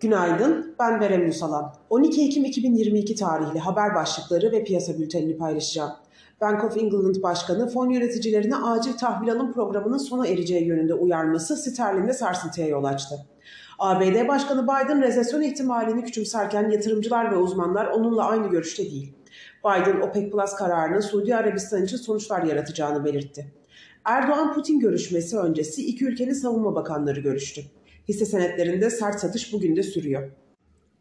Günaydın, ben Berem Musalan. 12 Ekim 2022 tarihli haber başlıkları ve piyasa bültenini paylaşacağım. Bank of England Başkanı fon yöneticilerine acil tahvil alım programının sona ereceği yönünde uyarması sterlinde sarsıntıya yol açtı. ABD Başkanı Biden resesyon ihtimalini küçümserken yatırımcılar ve uzmanlar onunla aynı görüşte değil. Biden OPEC Plus kararının Suudi Arabistan için sonuçlar yaratacağını belirtti. Erdoğan-Putin görüşmesi öncesi iki ülkenin savunma bakanları görüştü. Hisse senetlerinde sert satış bugün de sürüyor.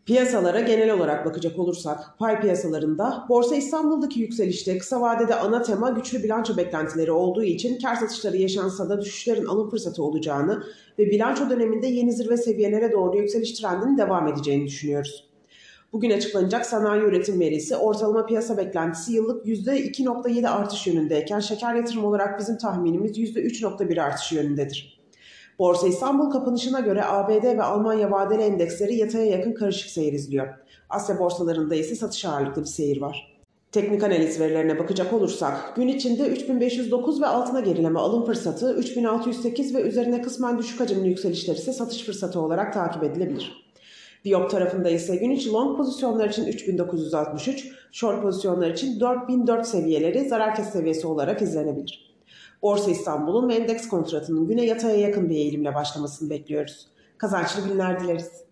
Piyasalara genel olarak bakacak olursak, pay piyasalarında Borsa İstanbul'daki yükselişte kısa vadede ana tema güçlü bilanço beklentileri olduğu için kar satışları yaşansa da düşüşlerin alım fırsatı olacağını ve bilanço döneminde yeni zirve seviyelere doğru yükseliş trendinin devam edeceğini düşünüyoruz. Bugün açıklanacak sanayi üretim verisi ortalama piyasa beklentisi yıllık %2.7 artış yönündeyken şeker yatırım olarak bizim tahminimiz %3.1 artış yönündedir. Borsa İstanbul kapanışına göre ABD ve Almanya vadeli endeksleri yataya yakın karışık seyir izliyor. Asya borsalarında ise satış ağırlıklı bir seyir var. Teknik analiz verilerine bakacak olursak gün içinde 3509 ve altına gerileme alım fırsatı, 3608 ve üzerine kısmen düşük hacimli yükselişler ise satış fırsatı olarak takip edilebilir. Viyop tarafında ise gün içi long pozisyonlar için 3963, short pozisyonlar için 4004 seviyeleri zarar kes seviyesi olarak izlenebilir. Borsa İstanbul'un ve endeks kontratının güne yataya yakın bir eğilimle başlamasını bekliyoruz. Kazançlı günler dileriz.